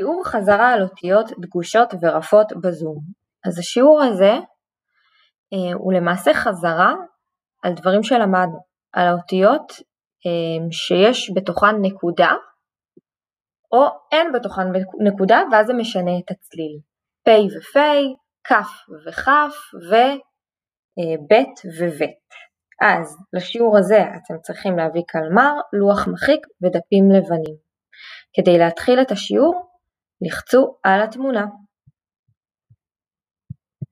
שיעור חזרה על אותיות דגושות ורפות בזום. אז השיעור הזה אה, הוא למעשה חזרה על דברים שלמדנו, על האותיות אה, שיש בתוכן נקודה או אין בתוכן נקודה ואז זה משנה את הצליל. פ' ופ', כ' וכ' וב' וב'. אז לשיעור הזה אתם צריכים להביא קלמר, לוח מחיק ודפים לבנים. כדי להתחיל את השיעור, לחצו על התמונה.